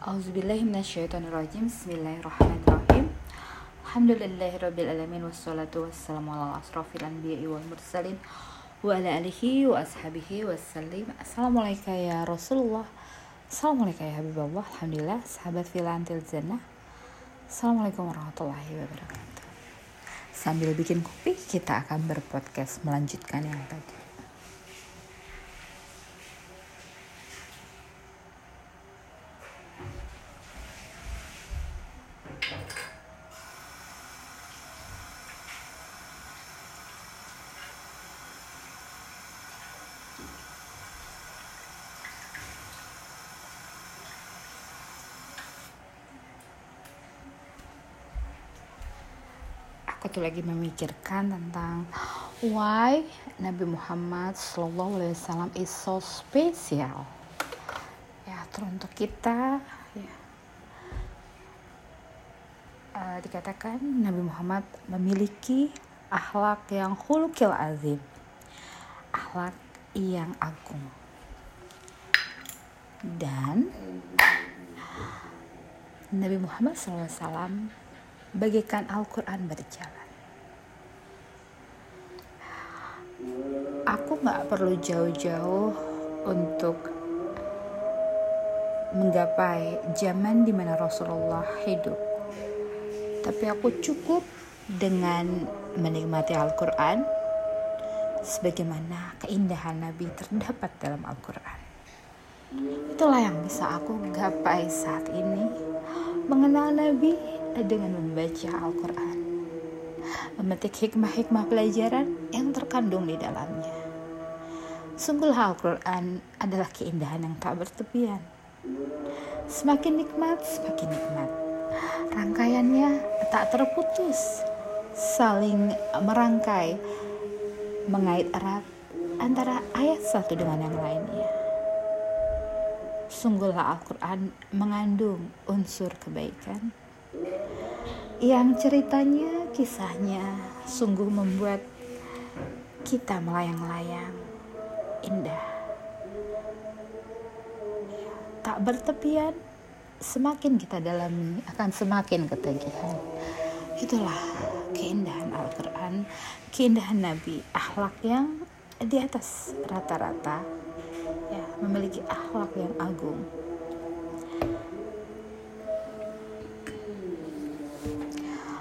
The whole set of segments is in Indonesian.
Auzubillahiminasyaitonirrajim Bismillahirrahmanirrahim. Alhamdulillahirrabbilalamin Wassalatu wassalamu ala asrafil anbiya'i wal mursalin Wa ala alihi wa ashabihi wassalim. Assalamualaikum ya Rasulullah. Assalamualaikum ya Habibullah. Alhamdulillah Sahabat filantil zannah Assalamualaikum warahmatullahi wabarakatuh. Sambil bikin kopi kita akan berpodcast melanjutkan yang tadi aku tuh lagi memikirkan tentang why Nabi Muhammad Shallallahu Alaihi Wasallam is so special. Ya, teruntuk kita, ya. Uh, dikatakan Nabi Muhammad memiliki akhlak yang hulukil azim, akhlak yang agung. Dan Nabi Muhammad SAW bagaikan Al-Quran berjalan. Aku gak perlu jauh-jauh untuk menggapai zaman di mana Rasulullah hidup. Tapi aku cukup dengan menikmati Al-Quran sebagaimana keindahan Nabi terdapat dalam Al-Quran. Itulah yang bisa aku gapai saat ini mengenal Nabi dengan membaca Al-Quran, memetik hikmah-hikmah pelajaran yang terkandung di dalamnya. Sungguhlah Al-Quran adalah keindahan yang tak bertepian. Semakin nikmat, semakin nikmat. Rangkaiannya tak terputus, saling merangkai, mengait erat antara ayat satu dengan yang lainnya. Sungguhlah Al-Quran mengandung unsur kebaikan yang ceritanya, kisahnya sungguh membuat kita melayang-layang indah. Tak bertepian, semakin kita dalami akan semakin ketagihan. Itulah keindahan Al-Quran, keindahan Nabi, akhlak yang di atas rata-rata, ya, memiliki akhlak yang agung.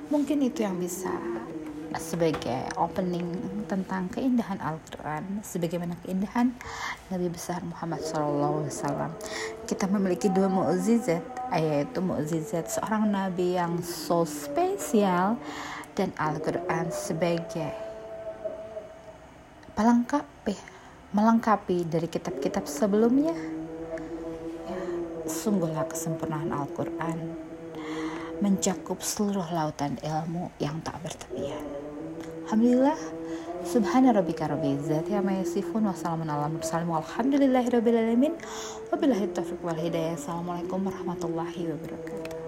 Mungkin itu yang bisa sebagai opening tentang keindahan Al-Quran sebagaimana keindahan Nabi besar Muhammad SAW. Kita memiliki dua mukjizat yaitu mukjizat seorang Nabi yang so spesial dan Al-Quran sebagai pelengkap ya, melengkapi dari kitab-kitab sebelumnya. Ya, sungguhlah kesempurnaan Al-Quran mencakup seluruh lautan ilmu yang tak bertepian. Alhamdulillah, Subhana rabbika rabbil izzati amma yasifun wa salamun ala mursalin walhamdulillahi rabbil alamin. Wabillahi taufiq wal hidayah. Assalamualaikum warahmatullahi wabarakatuh.